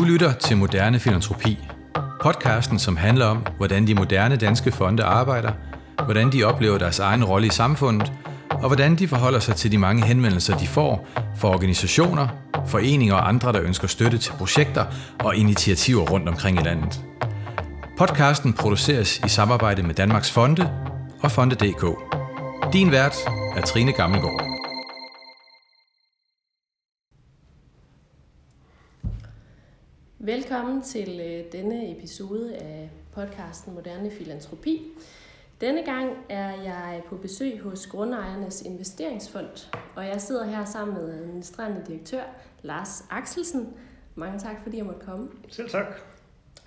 Du lytter til Moderne Filantropi, podcasten, som handler om, hvordan de moderne danske fonde arbejder, hvordan de oplever deres egen rolle i samfundet, og hvordan de forholder sig til de mange henvendelser, de får fra organisationer, foreninger og andre, der ønsker støtte til projekter og initiativer rundt omkring i landet. Podcasten produceres i samarbejde med Danmarks Fonde og Fonde.dk. Din vært er Trine Gammelgaard. Velkommen til øh, denne episode af podcasten Moderne Filantropi. Denne gang er jeg på besøg hos Grundejernes Investeringsfond, og jeg sidder her sammen med administrerende direktør Lars Axelsen. Mange tak, fordi jeg måtte komme. Selv tak.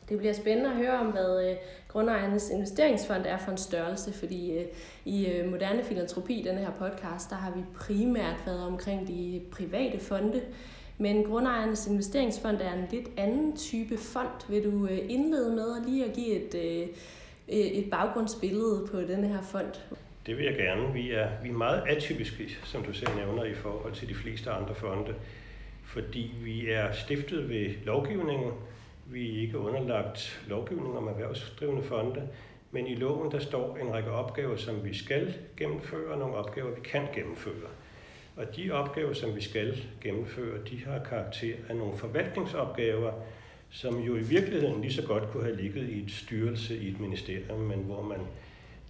Det bliver spændende at høre om, hvad øh, Grundejernes Investeringsfond er for en størrelse, fordi øh, i øh, Moderne Filantropi, denne her podcast, der har vi primært været omkring de private fonde, men Grundejernes Investeringsfond er en lidt anden type fond. Vil du øh, indlede med at lige at give et, øh, øh, et baggrundsbillede på denne her fond? Det vil jeg gerne. Vi er, vi er meget atypiske, som du selv nævner, i forhold til de fleste andre fonde, fordi vi er stiftet ved lovgivningen. Vi er ikke underlagt lovgivning om erhvervsdrivende fonde, men i loven der står en række opgaver, som vi skal gennemføre, og nogle opgaver, vi kan gennemføre. Og de opgaver, som vi skal gennemføre, de har karakter af nogle forvaltningsopgaver, som jo i virkeligheden lige så godt kunne have ligget i et styrelse i et ministerium, men hvor man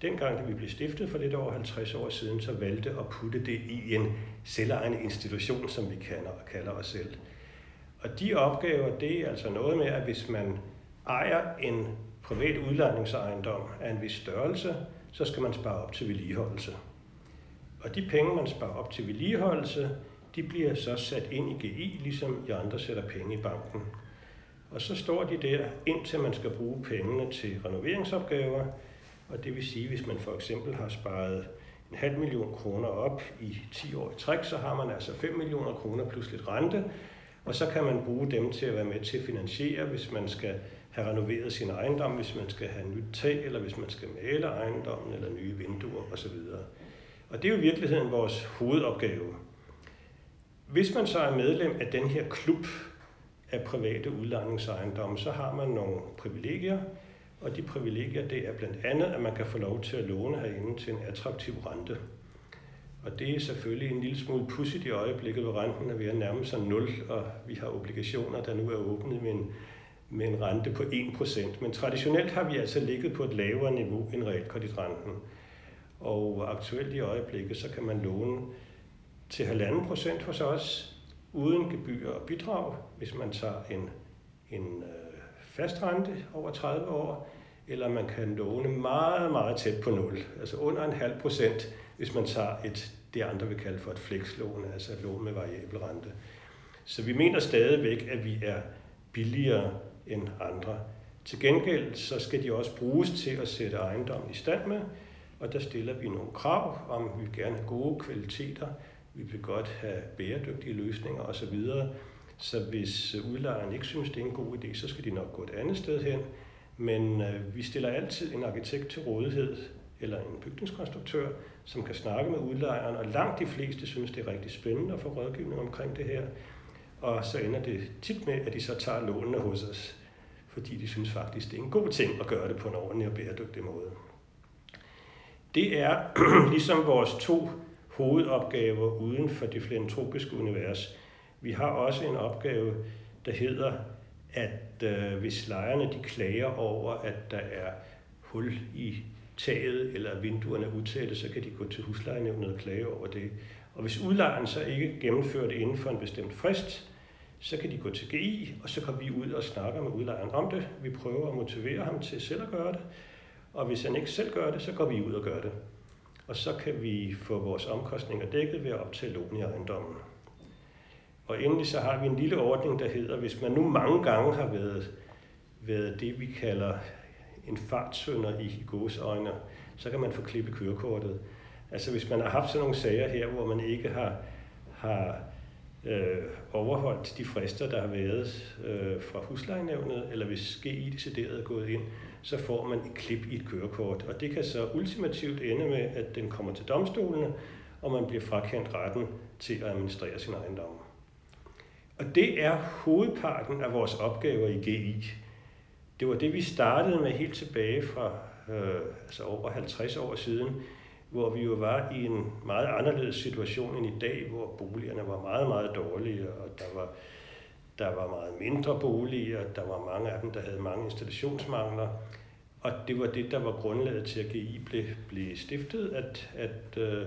dengang, da vi blev stiftet for lidt over 50 år siden, så valgte at putte det i en selvejende institution, som vi kalder, kalder os selv. Og de opgaver, det er altså noget med, at hvis man ejer en privat udlejningsejendom af en vis størrelse, så skal man spare op til vedligeholdelse. Og de penge, man sparer op til vedligeholdelse, de bliver så sat ind i GI, ligesom I andre sætter penge i banken. Og så står de der, indtil man skal bruge pengene til renoveringsopgaver. Og det vil sige, hvis man for eksempel har sparet en halv million kroner op i 10 år i træk, så har man altså 5 millioner kroner plus lidt rente. Og så kan man bruge dem til at være med til at finansiere, hvis man skal have renoveret sin ejendom, hvis man skal have nyt tag, eller hvis man skal male ejendommen, eller nye vinduer osv. Og det er jo i virkeligheden vores hovedopgave. Hvis man så er medlem af den her klub af private udlejningsejendomme, så har man nogle privilegier, og de privilegier det er blandt andet, at man kan få lov til at låne herinde til en attraktiv rente. Og det er selvfølgelig en lille smule pudsigt i øjeblikket, hvor renten er ved at nærme sig 0, og vi har obligationer, der nu er åbnet med en, med en rente på 1%. Men traditionelt har vi altså ligget på et lavere niveau end realkreditrenten. Og aktuelt i øjeblikket, så kan man låne til 1,5 procent hos os, uden gebyr og bidrag, hvis man tager en, en øh, fast rente over 30 år, eller man kan låne meget, meget tæt på 0, altså under en halv procent, hvis man tager et, det andre vil kalde for et flekslån, altså et lån med variabel rente. Så vi mener stadigvæk, at vi er billigere end andre. Til gengæld så skal de også bruges til at sætte ejendommen i stand med, og der stiller vi nogle krav om, at vi vil gerne have gode kvaliteter, vi vil godt have bæredygtige løsninger osv. Så hvis øh, udlejeren ikke synes, det er en god idé, så skal de nok gå et andet sted hen. Men øh, vi stiller altid en arkitekt til rådighed, eller en bygningskonstruktør, som kan snakke med udlejeren, og langt de fleste synes, det er rigtig spændende at få rådgivning omkring det her. Og så ender det tit med, at de så tager lånene hos os, fordi de synes faktisk, det er en god ting at gøre det på en ordentlig og bæredygtig måde. Det er ligesom vores to hovedopgaver uden for det filantropiske univers. Vi har også en opgave, der hedder, at øh, hvis lejerne de klager over, at der er hul i taget eller vinduerne er utætte, så kan de gå til huslejenævnet og klage over det. Og hvis udlejeren så ikke gennemfører det inden for en bestemt frist, så kan de gå til GI, og så kommer vi ud og snakker med udlejeren om det. Vi prøver at motivere ham til selv at gøre det. Og hvis han ikke selv gør det, så går vi ud og gør det. Og så kan vi få vores omkostninger dækket ved at optage lån i ejendommen. Og endelig så har vi en lille ordning, der hedder, hvis man nu mange gange har været, været det, vi kalder en fartsønder i godsøjne, så kan man få klippet kørekortet. Altså hvis man har haft sådan nogle sager her, hvor man ikke har, har øh, overholdt de frister, der har været øh, fra huslejenævnet, eller hvis GI decideret er gået ind, så får man et klip i et kørekort. Og det kan så ultimativt ende med, at den kommer til domstolene, og man bliver frakendt retten til at administrere sin ejendom. Og det er hovedparten af vores opgaver i GI. Det var det, vi startede med helt tilbage fra øh, altså over 50 år siden, hvor vi jo var i en meget anderledes situation end i dag, hvor boligerne var meget, meget dårlige, og der var, der var meget mindre boliger, der var mange af dem, der havde mange installationsmangler, og det var det, der var grundlaget til, at GI blev, blev stiftet, at, at, øh,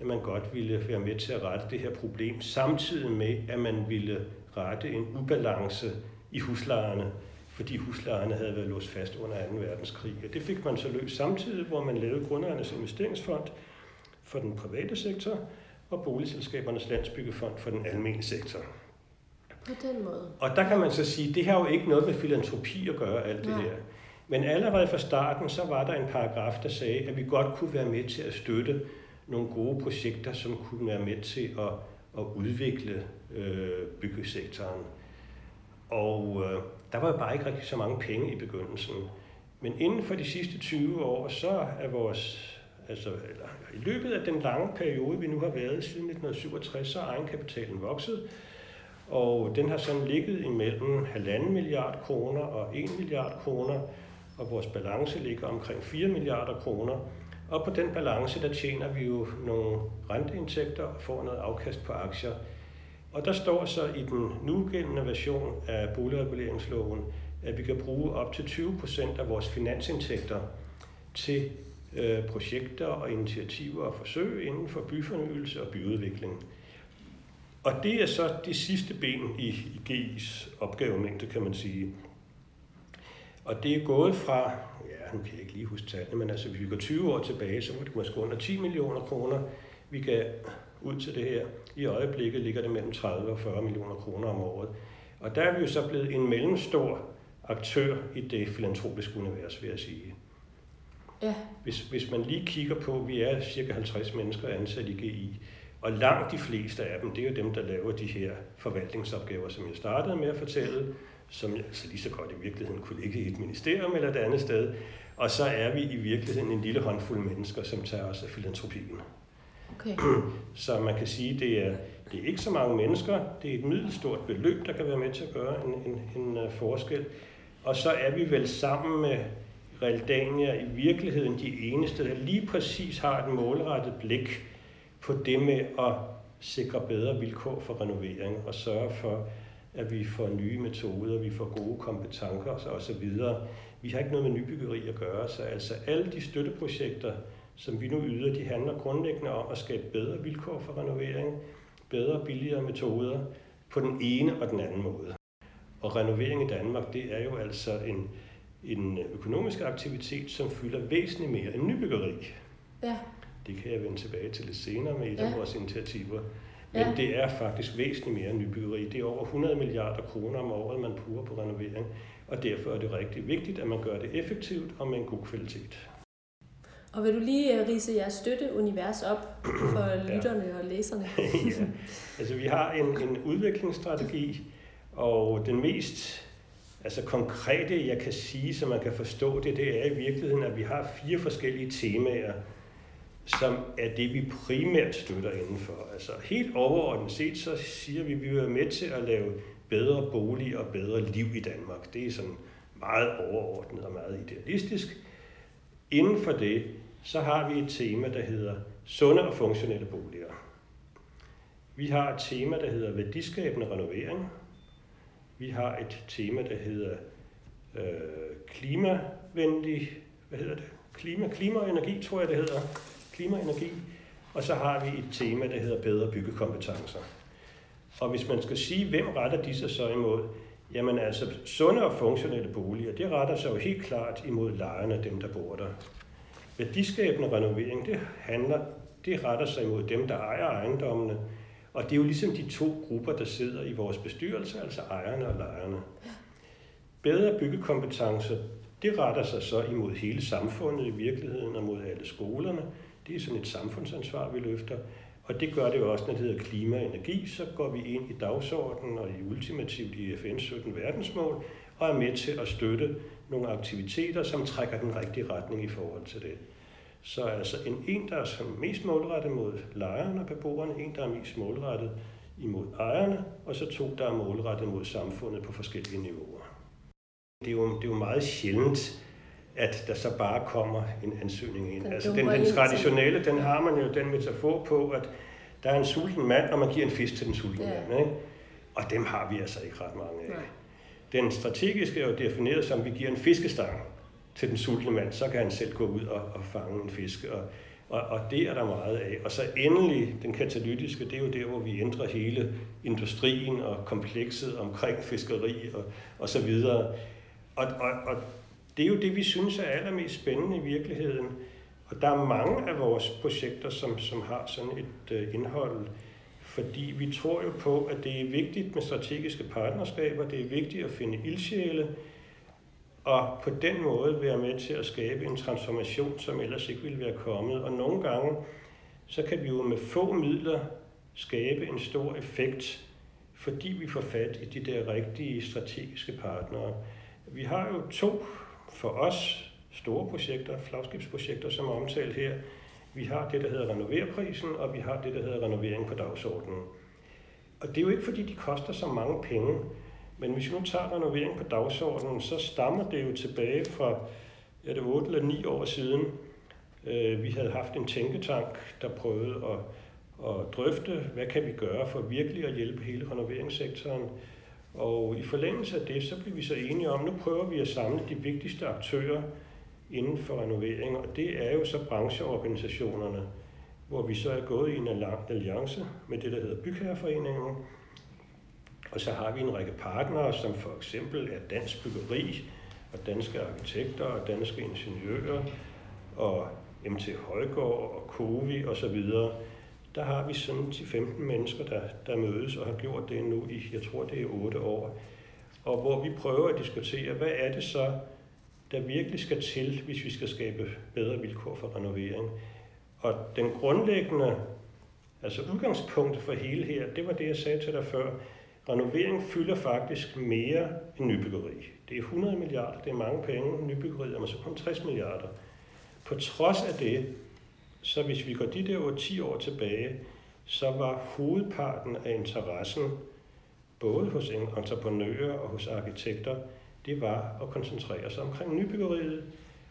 at man godt ville være med til at rette det her problem, samtidig med, at man ville rette en ubalance i huslejerne, fordi huslejerne havde været låst fast under 2. verdenskrig. Og det fik man så løst samtidig, hvor man lavede Grundejernes Investeringsfond for den private sektor og Boligselskabernes Landsbyggefond for den almene sektor. På den måde. Og der kan man så sige, at det har jo ikke noget med filantropi at gøre, alt det Nej. her. Men allerede fra starten, så var der en paragraf, der sagde, at vi godt kunne være med til at støtte nogle gode projekter, som kunne være med til at, at udvikle øh, byggesektoren. Og øh, der var jo bare ikke rigtig så mange penge i begyndelsen. Men inden for de sidste 20 år, så er vores, altså eller, i løbet af den lange periode, vi nu har været siden 1967, så er egenkapitalen vokset. Og den har sådan ligget imellem 1,5 milliard kroner og 1 milliard kroner, og vores balance ligger omkring 4 milliarder kroner. Og på den balance, der tjener vi jo nogle renteindtægter og får noget afkast på aktier. Og der står så i den nugældende version af boligreguleringsloven, at vi kan bruge op til 20 procent af vores finansindtægter til øh, projekter og initiativer og forsøg inden for byfornyelse og byudvikling. Og det er så det sidste ben i, i GI's opgavemængde, kan man sige. Og det er gået fra, ja, nu kan jeg ikke lige huske tallene, men altså hvis vi går 20 år tilbage, så var det måske under 10 millioner kroner, vi kan ud til det her. I øjeblikket ligger det mellem 30 og 40 millioner kroner om året. Og der er vi jo så blevet en mellemstor aktør i det filantropiske univers, vil jeg sige. Ja, Hvis, hvis man lige kigger på, vi er cirka 50 mennesker ansat i GI, og langt de fleste af dem, det er jo dem, der laver de her forvaltningsopgaver, som jeg startede med at fortælle, som altså lige så godt i virkeligheden kunne ligge i et ministerium eller et andet sted. Og så er vi i virkeligheden en lille håndfuld mennesker, som tager os af filantropien okay. Så man kan sige, det er, det er ikke så mange mennesker. Det er et middelstort beløb, der kan være med til at gøre en, en, en øh, forskel. Og så er vi vel sammen med Realdania i virkeligheden de eneste, der lige præcis har et målrettet blik på det med at sikre bedre vilkår for renovering og sørge for, at vi får nye metoder, vi får gode kompetencer og så videre. Vi har ikke noget med nybyggeri at gøre, så altså alle de støtteprojekter, som vi nu yder, de handler grundlæggende om at skabe bedre vilkår for renovering, bedre og billigere metoder på den ene og den anden måde. Og renovering i Danmark, det er jo altså en, en økonomisk aktivitet, som fylder væsentligt mere end nybyggeri. Ja, Det kan jeg vende tilbage til lidt senere med et Ja. af vores initiativer. Men Ja. det er faktisk væsentligt mere end nybyggeri. Det er over 100 milliarder kroner om året, man bruger på renovering. Og derfor er det rigtig vigtigt, at man gør det effektivt og med en god kvalitet. Og vil du lige uh, rise jeres støtteunivers op for lytterne og læserne? ja. Altså, vi har en, en udviklingsstrategi, og den mest altså, konkrete, jeg kan sige, så man kan forstå det, det er i virkeligheden, at vi har fire forskellige temaer, som er det, vi primært støtter indenfor. Altså helt overordnet set, så siger vi, at vi vil være med til at lave bedre bolig og bedre liv i Danmark. Det er sådan meget overordnet og meget idealistisk. Inden for det, så har vi et tema, der hedder sunde og funktionelle boliger. Vi har et tema, der hedder værdiskabende renovering. Vi har et tema, der hedder øh, klimavenlig, hvad hedder det? Klima, klima og energi, tror jeg, det hedder. Klima og energi. Og så har vi et tema, der hedder bedre byggekompetencer. Og hvis man skal sige, hvem retter de sig så imod? Jamen altså, sunde og funktionelle boliger, det retter sig jo helt klart imod lejerne, dem der bor der. Værdiskabende renovering, det handler, det retter sig imod dem, der ejer ejendommene. Og det er jo ligesom de to grupper, der sidder i vores bestyrelse, altså ejerne og lejerne. Bedre byggekompetencer, det retter sig så imod hele samfundet i virkeligheden og mod alle skolerne. Det er sådan et samfundsansvar, vi løfter. Og det gør det jo også, når det hedder klima og energi, så går vi ind i dagsordenen og i ultimativt i FN's 17 verdensmål og er med til at støtte nogle aktiviteter, som trækker den rigtige retning i forhold til det. Så altså en, en der er som mest målrettet mod lejerne og beboerne, en, der er mest målrettet imod ejerne, og så to, der er målrettet mod samfundet på forskellige niveauer. Det er jo, det er jo meget sjældent, at der så bare kommer en ansøgning ind. Den altså den, den traditionelle, den har man jo den metafor på, at der er en sulten mand, og man giver en fisk til den sultne Ja. mand. Ikke? Og dem har vi altså ikke ret mange af. Nej. Den strategiske er jo defineret som, at vi giver en fiskestang til den sultne mand, så kan han selv gå ud og, og fange en fisk. Og, og, og det er der meget af. Og så endelig den katalytiske, det er jo der, hvor vi ændrer hele industrien og komplekset omkring fiskeri og, og så videre. Og, og, og det er jo det, vi synes er allermest spændende i virkeligheden. Og der er mange af vores projekter, som, som har sådan et øh, indhold, fordi vi tror jo på, at det er vigtigt med strategiske partnerskaber, det er vigtigt at finde ildsjæle, og på den måde være med til at skabe en transformation, som ellers ikke ville være kommet. Og nogle gange, så kan vi jo med få midler skabe en stor effekt, fordi vi får fat i de der rigtige strategiske partnere. Vi har jo to for os store projekter, flagskibsprojekter, som er omtalt her. Vi har det, der hedder Renoverprisen, og vi har det, der hedder Renovering på dagsordenen. Og det er jo ikke, fordi de koster så mange penge, men hvis vi nu tager renovering på dagsordenen, så stammer det jo tilbage fra ja, det 8 eller 9 år siden. Øh, Vi havde haft en tænketank, der prøvede at, at drøfte, hvad kan vi gøre for virkelig at hjælpe hele renoveringssektoren. Og i forlængelse af det, så blev vi så enige om, nu prøver vi at samle de vigtigste aktører inden for renovering, og det er jo så brancheorganisationerne, hvor vi så er gået i en alliance med det, der hedder Bygherreforeningen, og så har vi en række partnere, som for eksempel er Dansk Byggeri, og danske arkitekter, og danske ingeniører, og MT Højgaard, og Covi osv. Der har vi sådan 10-15 mennesker, der, der mødes og har gjort det nu i, jeg tror det er 8 år. Og hvor vi prøver at diskutere, hvad er det så, der virkelig skal til, hvis vi skal skabe bedre vilkår for renovering. Og den grundlæggende, altså udgangspunktet for hele her, det var det, jeg sagde til dig før. Renovering fylder faktisk mere end nybyggeri. Det er 100 milliarder, det er mange penge. Nybyggeri er så kun 60 milliarder. På trods af det, så hvis vi går de der 10 år tilbage, så var hovedparten af interessen, både hos entreprenører og hos arkitekter, det var at koncentrere sig omkring nybyggeriet.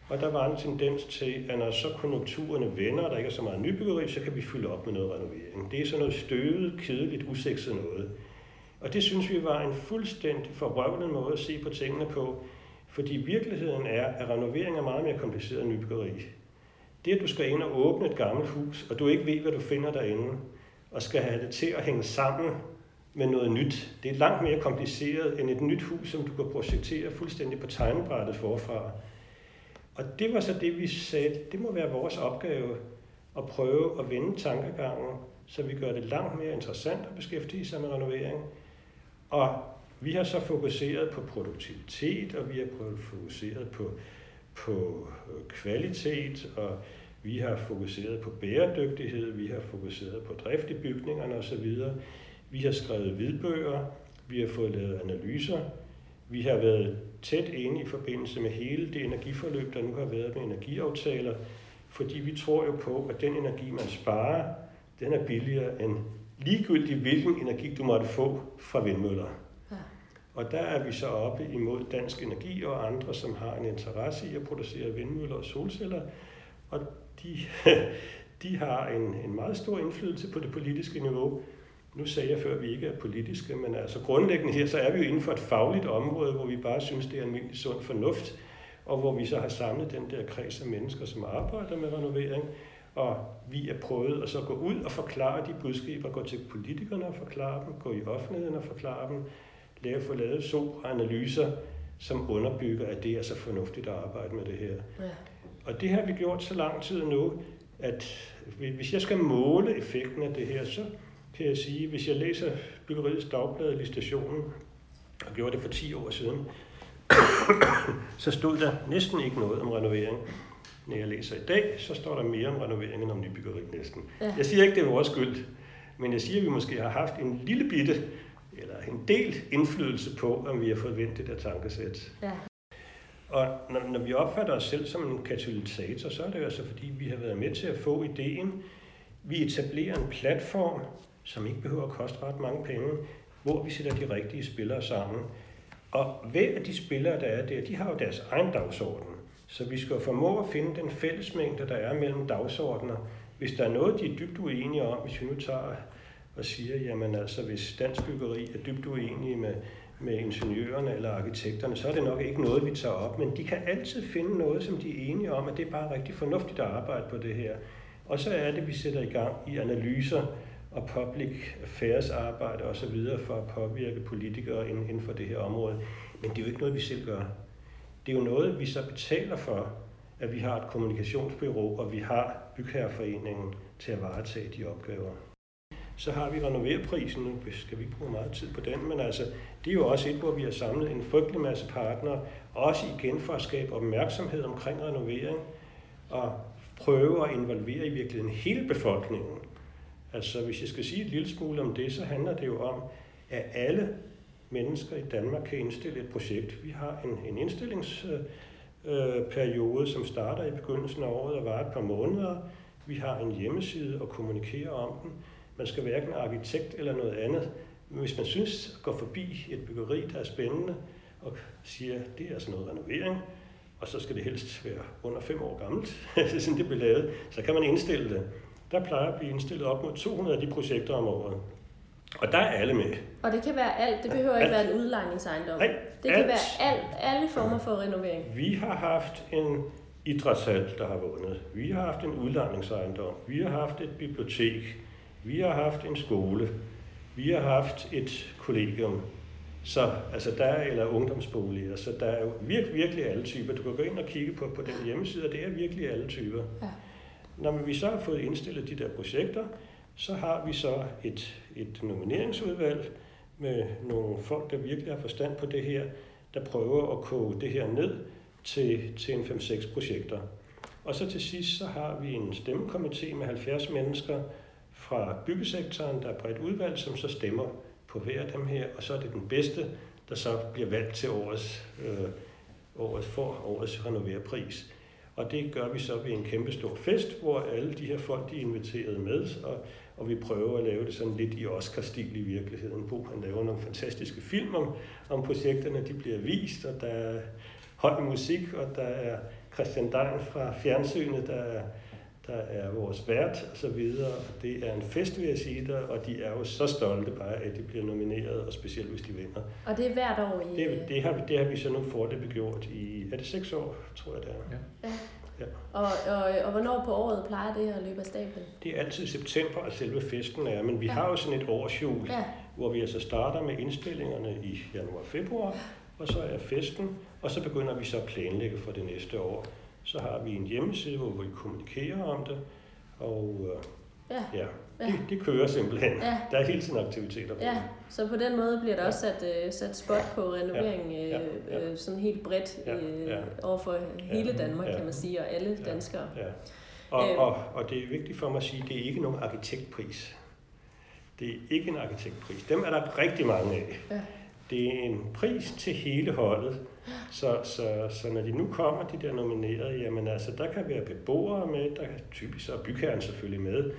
Og der var en tendens til, at når så konjunkturerne vender, og der ikke er så meget nybyggeri, så kan vi fylde op med noget renovering. Det er sådan noget støvet, kedeligt, usekset noget. Og det synes vi var en fuldstændig forrøvende måde at se på tingene på, fordi virkeligheden er, at renovering er meget mere kompliceret end nybyggeri. Det, at du skal ind og åbne et gammelt hus, og du ikke ved, hvad du finder derinde, og skal have det til at hænge sammen med noget nyt, det er langt mere kompliceret end et nyt hus, som du kan projektere fuldstændig på tegnebrættet forfra. Og det var så det, vi sagde, det må være vores opgave at prøve at vende tankegangen, så vi gør det langt mere interessant at beskæftige sig med renovering. Og vi har så fokuseret på produktivitet, og vi har fokuseret på, på øh, kvalitet, og vi har fokuseret på bæredygtighed, vi har fokuseret på drift i bygningerne osv. Vi har skrevet hvidbøger, vi har fået lavet analyser, vi har været tæt inde i forbindelse med hele det energiforløb, der nu har været med energiaftaler, fordi vi tror jo på, at den energi, man sparer, den er billigere end ligegyldigt, hvilken energi du måtte få fra vindmøller. Og der er vi så oppe imod Dansk Energi og andre, som har en interesse i at producere vindmøller og solceller. Og de, de har en, en meget stor indflydelse på det politiske niveau. Nu sagde jeg før, at vi ikke er politiske, men altså grundlæggende her, så er vi jo inden for et fagligt område, hvor vi bare synes, det er almindelig sund fornuft, og hvor vi så har samlet den der kreds af mennesker, som arbejder med renovering, og vi er prøvet at så gå ud og forklare de budskaber, gå til politikerne og forklare dem, gå i offentligheden og forklare dem, lave få lavet så analyser, som underbygger, at det er så fornuftigt at arbejde med det her. Ja. Og det har vi gjort så lang tid nu, at hvis jeg skal måle effekten af det her, så kan jeg sige, hvis jeg læser Byggeriets Dagblad i stationen, og gjorde det for 10 år siden, så stod der næsten ikke noget om renovering. Når jeg læser i dag, så står der mere om renovering end om nybyggeri næsten. Ja. Jeg siger ikke, det er vores skyld, men jeg siger, at vi måske har haft en lille bitte, eller en del indflydelse på, om vi har fået vendt det der tankesæt. Ja. Og når, når vi opfatter os selv som en katalysator, så er det jo altså fordi, vi har været med til at få ideen. Vi etablerer en platform, som ikke behøver at koste ret mange penge, hvor vi sætter de rigtige spillere sammen. Og hver af de spillere, der er der, de har jo deres egen dagsorden. Så vi skal formå at finde den fællesmængde, der er mellem dagsordner. Hvis der er noget, de er dybt uenige om, hvis vi nu tager og siger, jamen altså, hvis dansk byggeri er dybt uenige med, med ingeniørerne eller arkitekterne, så er det nok ikke noget, vi tager op. Men de kan altid finde noget, som de er enige om, at det er bare rigtig fornuftigt at arbejde på det her. Og så er det, vi sætter i gang i analyser og public affairs arbejde osv. for at påvirke politikere inden for det her område. Men det er jo ikke noget, vi selv gør. Det er jo noget, vi så betaler for, at vi har et kommunikationsbyrå, og vi har bygherreforeningen til at varetage de opgaver. Så har vi renoverprisen, nu skal vi ikke bruge meget tid på den, men altså, det er jo også et, hvor vi har samlet en frygtelig masse partnere, også igen for at skabe opmærksomhed omkring renovering, og prøve at involvere i virkeligheden hele befolkningen. Altså, hvis jeg skal sige et lille smule om det, så handler det jo om, at alle mennesker i Danmark kan indstille et projekt. Vi har en, en indstillingsperiode, som starter i begyndelsen af året og varer et par måneder. Vi har en hjemmeside og kommunikerer om den. Man skal hverken arkitekt eller noget andet. Men hvis man synes at gå forbi et byggeri, der er spændende, og siger, at det er sådan noget renovering, og så skal det helst være under fem år gammelt, sådan det bliver lavet, så kan man indstille det. Der plejer at blive indstillet op mod 200 af de projekter om året. Og der er alle med. Og det kan være alt. Det behøver alt. ikke være en udlejningsejendom. Nej, det kan alt. være alt, alle former for renovering. Vi har haft en idrætshal, der har vundet. Vi har haft en udlejningsejendom. Vi har haft et bibliotek. Vi har haft en skole. Vi har haft et kollegium. Så altså der er, eller ungdomsboliger, så der er jo virkelig, virkelig alle typer. Du kan gå ind og kigge på, på den hjemmeside, og det er virkelig alle typer. Ja. Når vi så har fået indstillet de der projekter, så har vi så et, et nomineringsudvalg med nogle folk, der virkelig har forstand på det her, der prøver at koge det her ned til, til en 5-6 projekter. Og så til sidst så har vi en stemmekomité med 70 mennesker fra byggesektoren, der er bredt udvalg, som så stemmer på hver af dem her, og så er det den bedste, der så bliver valgt til årets, øh, årets for årets renoverpris. Og det gør vi så ved en kæmpe stor fest, hvor alle de her folk de er inviteret med, og, og vi prøver at lave det sådan lidt i Oscar-stil i virkeligheden. Bo han laver nogle fantastiske film om, om projekterne, de bliver vist, og der er høj musik, og der er Christian Dein fra fjernsynet, der er, der er vores vært og så videre. Det er en fest, vil jeg sige der, og de er jo så stolte bare, at de bliver nomineret, og specielt hvis de vinder. Og det er hvert år i... Det, det, har, det har vi så nu foreløbig gjort i, er det seks år, tror jeg det er. Ja. ja. Ja. Og, og, og hvornår på året plejer det at løbe af stablen? Det er altid september, at selve festen er, men vi ja. har jo sådan et årsjul, ja. hvor vi altså starter med indstillingerne i januar-februar, og så er festen, og så begynder vi så at planlægge for det næste år. Så har vi en hjemmeside, hvor vi kommunikerer om det, og øh, ja. ja. Ja. Det, det kører simpelthen. Ja. Der er hele tiden aktiviteter på ja. Så på den måde bliver der ja. også sat, uh, sat spot på renovering ja. Ja. Ja. Uh, sådan helt bredt ja. Uh, ja. over for hele Danmark, ja. kan man sige, og alle ja. danskere. Ja. Og, og, og det er vigtigt for mig at sige, at det er ikke nogen arkitektpris. Det er ikke en arkitektpris. Dem er der rigtig mange af. Ja. Det er en pris til hele holdet. Så, så, så når de nu kommer, de der nominerede, jamen altså, der kan være beboere med, der kan typisk så bygherren selvfølgelig med,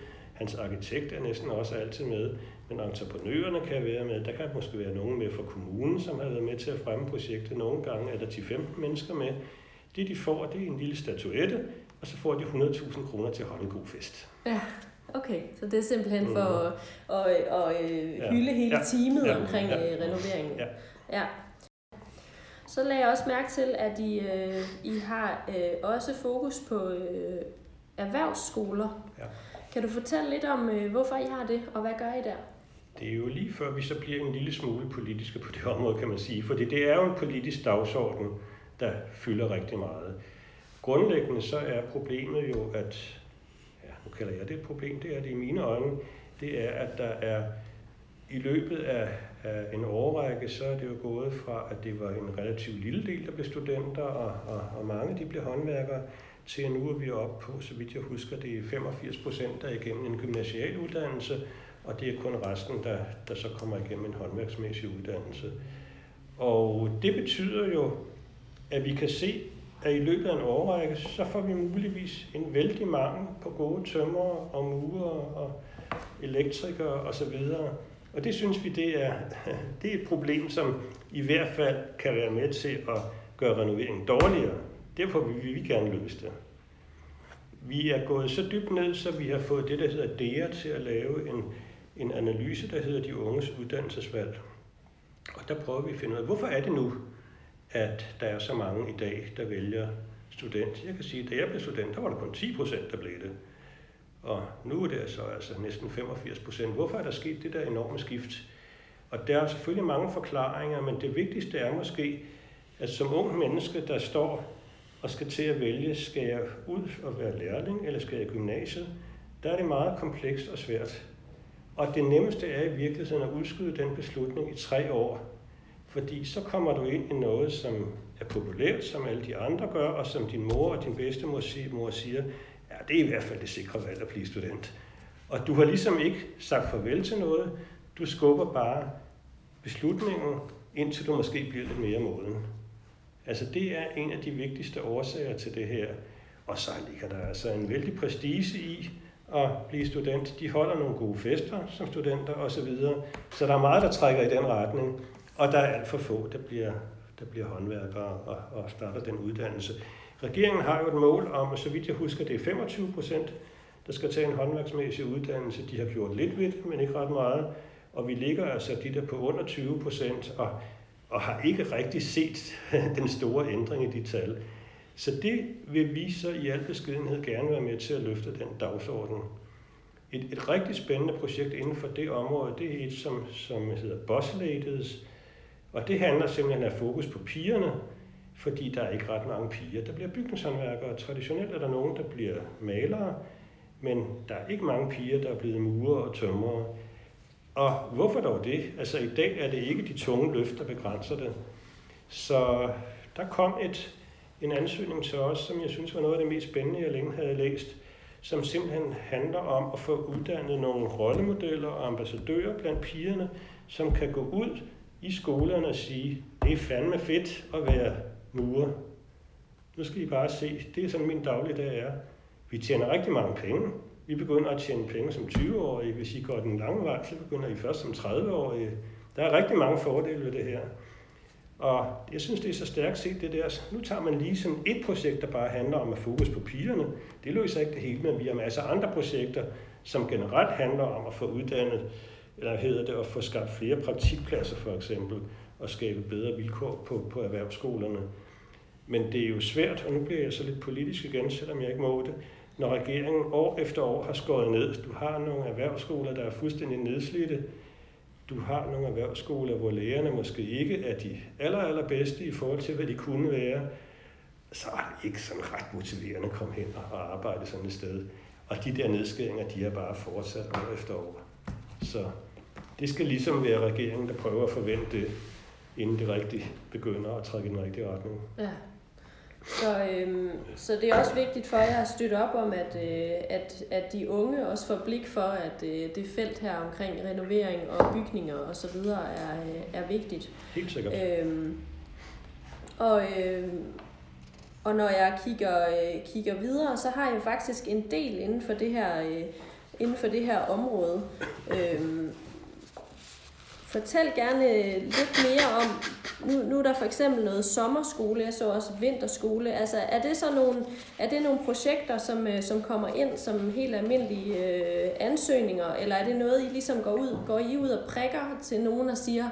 Hans arkitekt er næsten også altid med, men entreprenørerne kan være med. Der kan måske være nogen med fra kommunen, som har været med til at fremme projektet. Nogle gange er der 10-15 mennesker med. Det de får, det er en lille statuette, og så får de 100.000 kroner til at holde en god fest. Ja. Okay, så det er simpelthen for at, at, at, at hylde ja. hele teamet ja. omkring ja. Øh, renoveringen. Ja. ja. Så lagde jeg også mærke til, at I, øh, I har øh, også fokus på øh, erhvervsskoler. Ja. Kan du fortælle lidt om, øh, hvorfor I har det, og hvad gør I der? Det er jo lige før vi så bliver en lille smule politiske på det område, kan man sige. Fordi det er jo en politisk dagsorden, der fylder rigtig meget. Grundlæggende så er problemet jo, at, nu kalder jeg det et problem, det er det i mine øjne, det er, at der er i løbet af, af en årrække, så er det jo gået fra, at det var en relativt lille del, der blev studenter, og, og, og mange de blev håndværkere, til at nu er vi oppe på, så vidt jeg husker, det er 85 procent, der er igennem en gymnasial uddannelse, og det er kun resten, der, der så kommer igennem en håndværksmæssig uddannelse. Og det betyder jo, at vi kan se, at i løbet af en årrække, så får vi muligvis en vældig mangel på gode tømmer og murer og elektrikere osv. Og det synes vi, det er, det er et problem, som i hvert fald kan være med til at gøre renoveringen dårligere. Derfor vil vi gerne løse det. Vi er gået så dybt ned, så vi har fået det, der hedder DEA til at lave en, en analyse, der hedder de unges uddannelsesvalg. Og der prøver vi at finde ud af, hvorfor er det nu, at der er så mange i dag, der vælger student. Jeg kan sige, at da jeg blev student, der var der kun 10 procent, der blev det. Og nu er det så altså næsten 85 procent. Hvorfor er der sket det der enorme skift? Og der er selvfølgelig mange forklaringer, men det vigtigste er måske, at som ung menneske, der står og skal til at vælge, skal jeg ud og være lærling, eller skal jeg i gymnasiet, der er det meget komplekst og svært. Og det nemmeste er i virkeligheden at udskyde den beslutning i tre år, fordi så kommer du ind i noget, som er populært, som alle de andre gør, og som din mor og din bedstemor siger, ja, det er i hvert fald det sikre valg at blive student. Og du har ligesom ikke sagt farvel til noget, du skubber bare beslutningen, indtil du måske bliver lidt mere moden. Altså det er en af de vigtigste årsager til det her. Og så ligger der altså en vældig prestige i at blive student. De holder nogle gode fester som studenter osv. Så, så der er meget, der trækker i den retning. Og der er alt for få, der bliver, der bliver håndværkere og, og starter den uddannelse. Regeringen har jo et mål om, så vidt jeg husker, det er 25 procent, der skal tage en håndværksmæssig uddannelse. De har gjort lidt ved men ikke ret meget. Og vi ligger altså de der på under 20 procent, og, og har ikke rigtig set den store ændring i de tal. Så det vil vi så i al beskedenhed gerne være med til at løfte den dagsorden. Et, et rigtig spændende projekt inden for det område, det er et, som, som hedder Boss Ladies, og det handler simpelthen af fokus på pigerne, fordi der er ikke ret mange piger, der bliver bygningshåndværkere. Traditionelt er der nogen, der bliver malere, men der er ikke mange piger, der er blevet murer og tømrere. Og hvorfor dog det? Altså i dag er det ikke de tunge løft, der begrænser det. Så der kom et, en ansøgning til os, som jeg synes var noget af det mest spændende, jeg længe havde læst, som simpelthen handler om at få uddannet nogle rollemodeller og ambassadører blandt pigerne, som kan gå ud i skolerne og sige, det er fandme fedt at være murer. Nu skal I bare se, det er sådan min dagligdag er. Vi tjener rigtig mange penge. Vi begynder at tjene penge som 20-årige. Hvis I går den lange vej, så begynder I først som 30-årige. Der er rigtig mange fordele ved det her. Og jeg synes, det er så stærkt set det der. Nu tager man lige sådan et projekt, der bare handler om at fokus på pigerne. Det løser ikke det hele, men vi har masser af andre projekter, som generelt handler om at få uddannet, eller hedder det, at få skabt flere praktikpladser for eksempel, og skabe bedre vilkår på, på erhvervsskolerne. Men det er jo svært, og nu bliver jeg så lidt politisk igen, selvom jeg ikke må det, når regeringen år efter år har skåret ned. Du har nogle erhvervsskoler, der er fuldstændig nedslidte. Du har nogle erhvervsskoler, hvor lærerne måske ikke er de aller, allerbedste i forhold til, hvad de kunne være. Så er det ikke sådan ret motiverende at komme hen og arbejde sådan et sted. Og de der nedskæringer, de er bare fortsat år efter år. Så det skal ligesom være regeringen, der prøver at forvente det, inden det rigtigt begynder at trække i den rigtige retning. Ja. Så, øhm, så det er også vigtigt for jer at støtte op om, at, øh, at, at de unge også får blik for, at øh, det felt her omkring renovering og bygninger og så videre er, øh, er vigtigt. Helt sikkert. Øhm, og, øh, og når jeg kigger, øh, kigger videre, så har jeg jo faktisk en del inden for det her, øh, inden for det her område. Øhm, Fortæl gerne lidt mere om, nu, nu er der for eksempel noget sommerskole, jeg så også vinterskole. Altså er det så nogle, er det nogle projekter, som, øh, som kommer ind som helt almindelige øh, ansøgninger, eller er det noget, I ligesom går ud, går I ud og prikker til nogen og siger,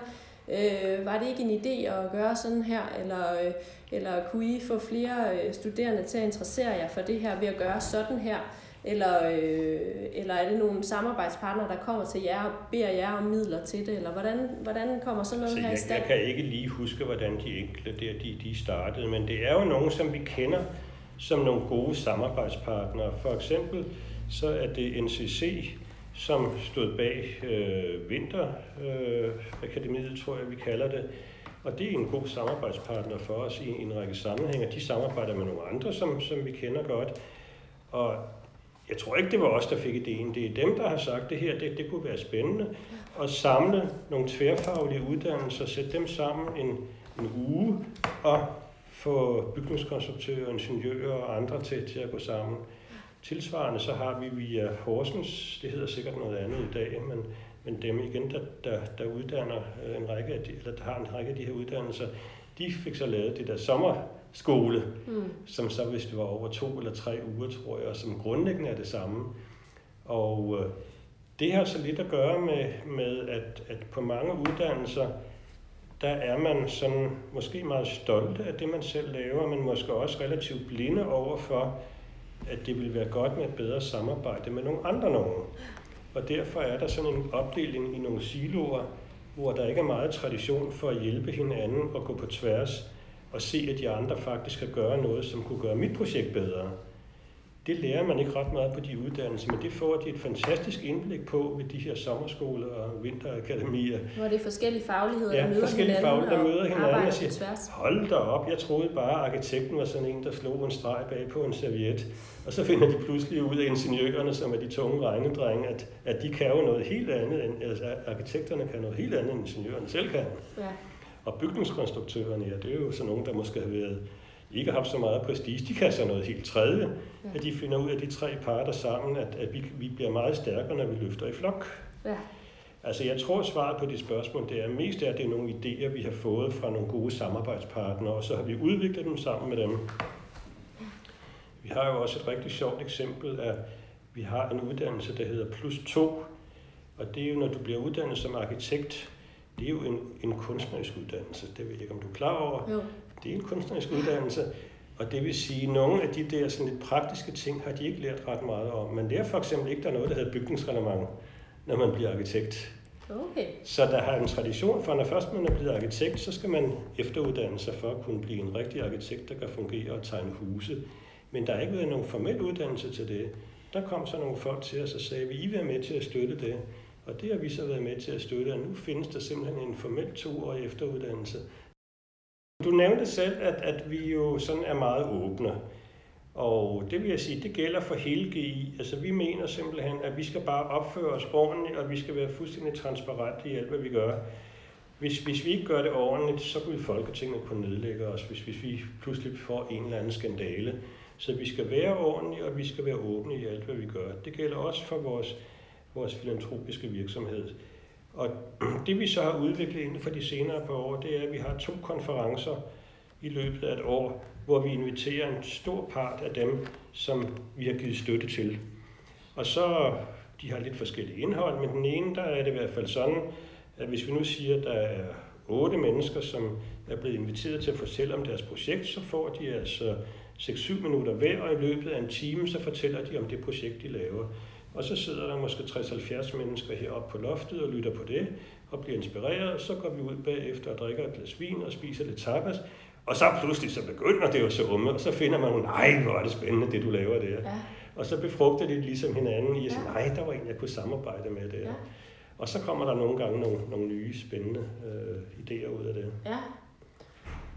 øh, var det ikke en idé at gøre sådan her, eller, øh, eller kunne I få flere øh, studerende til at interessere jer for det her ved at gøre sådan her? Eller, øh, eller er det nogle samarbejdspartnere, der kommer til jer og beder jer om midler til det? Eller hvordan, hvordan kommer sådan noget altså, her jeg, i stand? Jeg kan ikke lige huske, hvordan de enkelte der, de, de startede, men det er jo nogen, som vi kender som nogle gode samarbejdspartnere. For eksempel så er det NCC, som stod bag øh, Vinterakademiet, øh, tror jeg, vi kalder det. Og det er en god samarbejdspartner for os i en række sammenhænge. De samarbejder med nogle andre, som, som vi kender godt. Og jeg tror ikke, det var os, der fik ideen. Det er dem, der har sagt, det her det, det kunne være spændende. At samle nogle tværfaglige uddannelser, sætte dem sammen en, en uge, og få bygningskonstruktører, ingeniører og andre til, til at gå sammen. Tilsvarende så har vi via Horsens, det hedder sikkert noget andet i dag, men, men dem igen, der, der, der uddanner øh, en række af de, eller der har en række af de her uddannelser, de fik så lavet det der sommer sommerskole, mm. som så hvis det var over to eller tre uger, tror jeg, og som grundlæggende er det samme. Og øh, det har så lidt at gøre med, med at, at på mange uddannelser, der er man sådan måske meget stolte af det, man selv laver, men måske også relativt blinde over for, at det vil være godt med et bedre samarbejde med nogle andre nogen. Og derfor er der sådan en opdeling i nogle siloer, hvor der ikke er meget tradition for at hjælpe hinanden og gå på tværs og se, at de andre faktisk kan gøre noget, som kunne gøre mit projekt bedre det lærer man ikke ret meget på de uddannelser, men det får de et fantastisk indblik på ved de her sommerskoler og vinterakademier. Hvor det er forskellige fagligheder, ja, der møder forskellige hinanden, fagligheder, der møder hinanden og siger, tværs. hold da op, jeg troede bare, at arkitekten var sådan en, der slog en streg bag på en serviet. Og så finder de pludselig ud af ingeniørerne, som er de tunge regnedrenge, at, at de kan jo noget helt andet, end, altså arkitekterne kan noget helt andet, end ingeniørerne selv kan. Ja. Og bygningskonstruktørerne, ja, det er jo sådan nogen, der måske har været ikke har haft så meget prestige, de kan så noget helt tredje, ja. at de finder ud af de tre parter sammen, at, at vi, vi bliver meget stærkere, når vi løfter i flok. Ja. Altså jeg tror, svaret på de spørgsmål, det er mest af, at det er nogle idéer, vi har fået fra nogle gode samarbejdspartnere, og så har vi udviklet dem sammen med dem. Vi har jo også et rigtig sjovt eksempel af, vi har en uddannelse, der hedder plus 2, og det er jo, når du bliver uddannet som arkitekt, det er jo en, en kunstnerisk uddannelse. Det ved jeg ikke, om du er klar over. Jo. Det er en kunstnerisk uddannelse, og det vil sige, at nogle af de der sådan lidt praktiske ting har de ikke lært ret meget om. Man lærer for eksempel ikke, der er noget, der hedder bygningsreglement, når man bliver arkitekt. Okay. Så der har en tradition for, når først man er blevet arkitekt, så skal man efteruddanne sig for at kunne blive en rigtig arkitekt, der kan fungere og tegne huse. Men der er ikke været nogen formel uddannelse til det. Der kom så nogle folk til os og sagde, vil I være med til at støtte det? Og det har vi så været med til at støtte, og nu findes der simpelthen en formel toårig efteruddannelse, du nævnte selv, at, at vi jo sådan er meget åbne. Og det vil jeg sige, det gælder for hele GI. Altså vi mener simpelthen, at vi skal bare opføre os ordentligt, og vi skal være fuldstændig transparente i alt, hvad vi gør. Hvis, hvis vi ikke gør det ordentligt, så vil Folketinget kunne nedlægge os, hvis, hvis vi pludselig får en eller anden skandale. Så vi skal være ordentlige, og vi skal være åbne i alt, hvad vi gør. Det gælder også for vores, vores filantropiske virksomhed. Og det vi så har udviklet inden for de senere par år, det er, at vi har to konferencer i løbet af et år, hvor vi inviterer en stor part af dem, som vi har givet støtte til. Og så, de har lidt forskellige indhold, men den ene, der er det i hvert fald sådan, at hvis vi nu siger, at der er otte mennesker, som er blevet inviteret til at fortælle om deres projekt, så får de altså 6-7 minutter hver, og i løbet af en time, så fortæller de om det projekt, de laver. Og så sidder der måske 60-70 mennesker heroppe på loftet og lytter på det og bliver inspireret. Så går vi ud bagefter og drikker et glas vin og spiser lidt tapas. Og så pludselig så begynder det jo så umme, og så finder man, nej, hvor er det spændende, det du laver der. Ja. Og så befrugter det ligesom hinanden i at sige, nej, der var en, jeg kunne samarbejde med der. Ja. Og så kommer der nogle gange nogle, nogle nye spændende øh, idéer ud af det. Ja.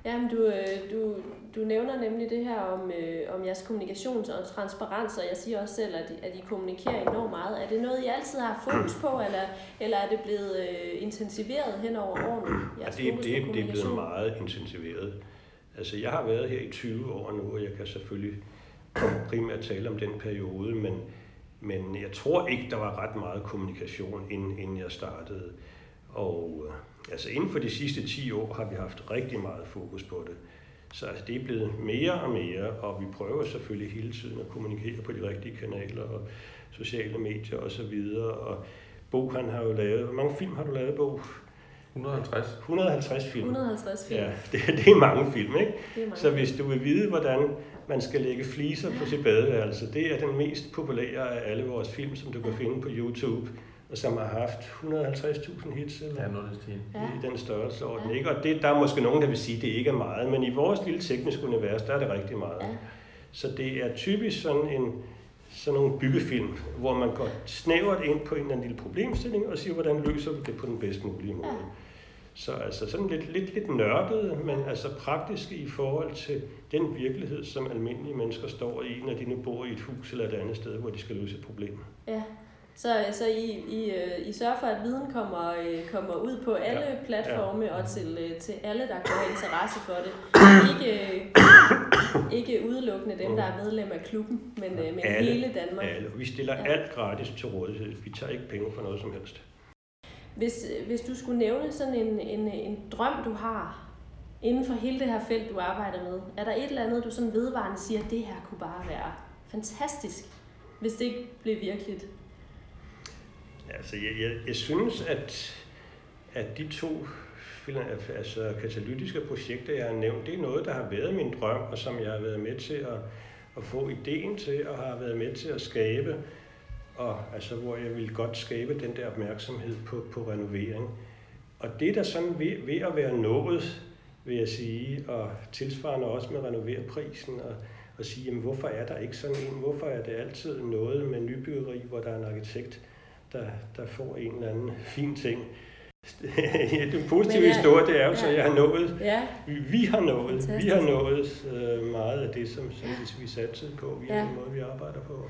Jamen, du, øh, du, du nævner nemlig det her om, øh, om jeres kommunikation og transparens, og jeg siger også selv, at, at I kommunikerer enormt meget. Er det noget, I altid har fokus på, eller, eller er det blevet øh, intensiveret hen over årene? Ja, det, det, det er blevet meget intensiveret. Altså, jeg har været her i 20 år nu, og jeg kan selvfølgelig primært tale om den periode, men, men jeg tror ikke, der var ret meget kommunikation, inden, inden jeg startede. Og øh, altså inden for de sidste 10 år har vi haft rigtig meget fokus på det. Så altså, det er blevet mere og mere, og vi prøver selvfølgelig hele tiden at kommunikere på de rigtige kanaler og sociale medier osv. Og, og Bo han har jo lavet, hvor mange film har du lavet, Bo? 150. 150 film. 150 film. Ja, det, det er mange film, ikke? Det er mange. Så hvis du vil vide, hvordan man skal lægge fliser på sit badeværelse, det er den mest populære af alle vores film, som du kan finde på YouTube som har haft 150.000 hits eller ja, noget ja. i den størrelsesorden. Ja. Ikke? Og det, der er måske nogen, der vil sige, at det ikke er meget, men i vores lille tekniske univers, der er det rigtig meget. Ja. Så det er typisk sådan en sådan nogle byggefilm, hvor man går snævert ind på en eller anden lille problemstilling og siger, hvordan løser vi det på den bedst mulige måde. Ja. Så altså sådan lidt, lidt, lidt nørdet, men altså praktisk i forhold til den virkelighed, som almindelige mennesker står i, når de nu bor i et hus eller et andet sted, hvor de skal løse et problem. Ja. Så, så I, I, øh, I sørger for, at viden kommer, øh, kommer ud på alle ja. platforme ja. og til, øh, til alle, der kan have interesse for det. Ikke, ikke udelukkende dem, der er medlem af klubben, men, men Alle. hele Danmark. Alle. Vi stiller Ja. alt gratis til rådighed. Vi tager ikke penge for noget som helst. Hvis, hvis du skulle nævne sådan en, en, en drøm, du har inden for hele det her felt, du arbejder med, er der et eller andet, du sådan vedvarende siger, at det her kunne bare være fantastisk, hvis det ikke blev virkeligt? Altså, jeg, jeg, jeg synes, at, at de to altså, katalytiske projekter, jeg har nævnt, det er noget, der har været min drøm, og som jeg har været med til at, at få ideen til, og har været med til at skabe, og altså, hvor jeg ville godt skabe den der opmærksomhed på, på renovering. Og det der sådan ved, ved at være nået, vil jeg sige, og tilsvarende også med renoverprisen, og, og sige, jamen, hvorfor er der ikke sådan en? Hvorfor er det altid noget med nybyggeri, hvor der er en arkitekt, der, der får en eller anden fin ting? Den positive Men historie, det er jo så, ja. jeg har nået, Ja, vi, vi har nået, vi Fantastisk. har nået øh, meget af det, som, som vi, vi satte på, via Ja. den måde, vi arbejder på.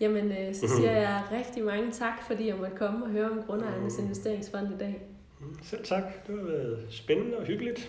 jamen øh, så siger jeg rigtig mange tak, fordi jeg måtte komme og høre om Grundejernes Investeringsfond i dag. Mm, Selv tak, det har været spændende og hyggeligt.